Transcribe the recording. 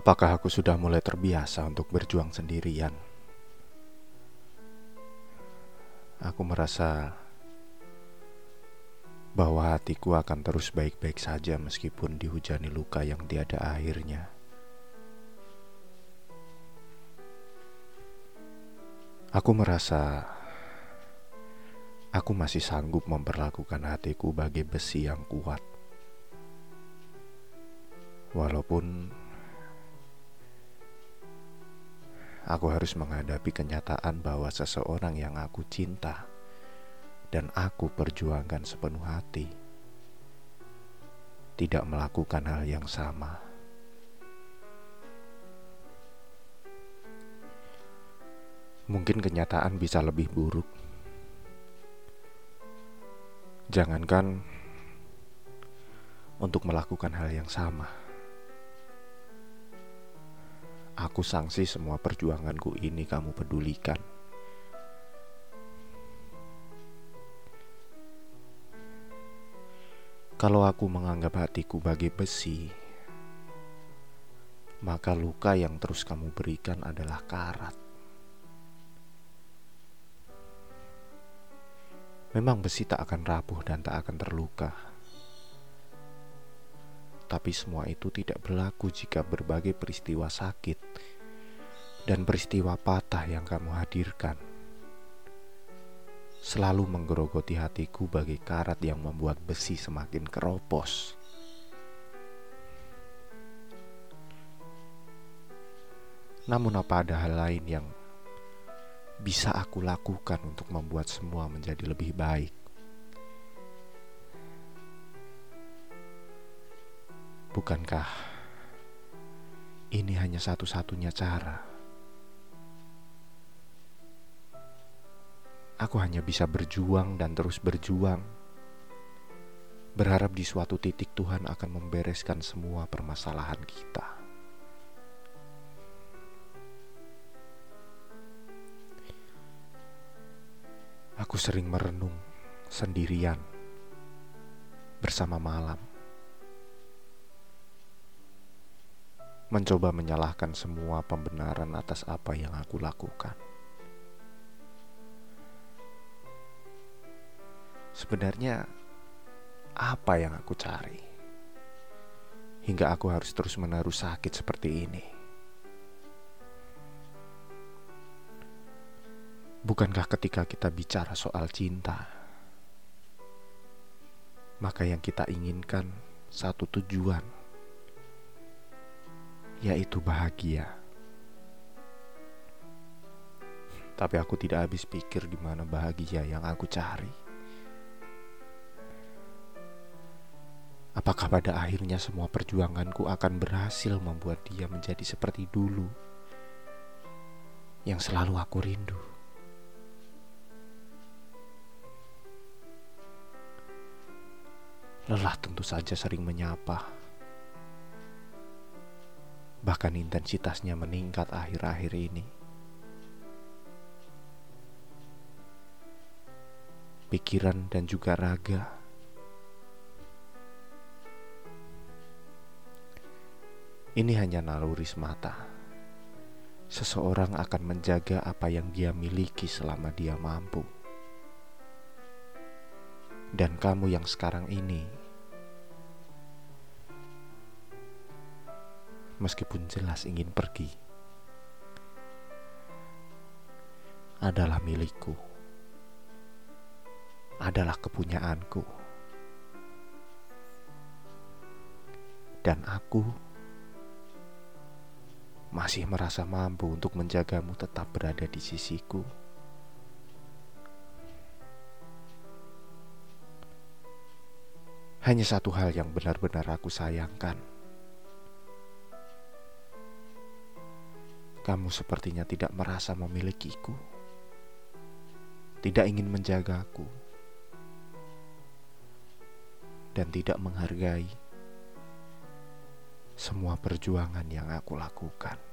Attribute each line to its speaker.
Speaker 1: Apakah aku sudah mulai terbiasa untuk berjuang sendirian? Aku merasa bahwa hatiku akan terus baik-baik saja meskipun dihujani luka yang tiada akhirnya. Aku merasa aku masih sanggup memperlakukan hatiku bagai besi yang kuat. Walaupun aku harus menghadapi kenyataan bahwa seseorang yang aku cinta dan aku perjuangkan sepenuh hati tidak melakukan hal yang sama. Mungkin kenyataan bisa lebih buruk. Jangankan untuk melakukan hal yang sama. Aku sanksi semua perjuanganku ini kamu pedulikan. Kalau aku menganggap hatiku bagai besi, maka luka yang terus kamu berikan adalah karat. Memang besi tak akan rapuh dan tak akan terluka. Tapi semua itu tidak berlaku jika berbagai peristiwa sakit dan peristiwa patah yang kamu hadirkan selalu menggerogoti hatiku bagai karat yang membuat besi semakin keropos. Namun apa ada hal lain yang bisa aku lakukan untuk membuat semua menjadi lebih baik? Bukankah ini hanya satu-satunya cara? Aku hanya bisa berjuang dan terus berjuang, berharap di suatu titik Tuhan akan membereskan semua permasalahan kita. Aku sering merenung sendirian bersama malam. Mencoba menyalahkan semua pembenaran atas apa yang aku lakukan. Sebenarnya, apa yang aku cari hingga aku harus terus menaruh sakit seperti ini? Bukankah ketika kita bicara soal cinta, maka yang kita inginkan satu tujuan? Yaitu bahagia. Tapi aku tidak habis pikir di mana bahagia yang aku cari. Apakah pada akhirnya semua perjuanganku akan berhasil membuat dia menjadi seperti dulu yang selalu aku rindu? Lelah tentu saja sering menyapa bahkan intensitasnya meningkat akhir-akhir ini. Pikiran dan juga raga. Ini hanya naluri semata. Seseorang akan menjaga apa yang dia miliki selama dia mampu. Dan kamu yang sekarang ini meskipun jelas ingin pergi, adalah milikku, adalah kepunyaanku, dan aku masih merasa mampu untuk menjagamu tetap berada di sisiku. Hanya satu hal yang benar-benar aku sayangkan Kamu sepertinya tidak merasa memilikiku, tidak ingin menjagaku, dan tidak menghargai semua perjuangan yang aku lakukan.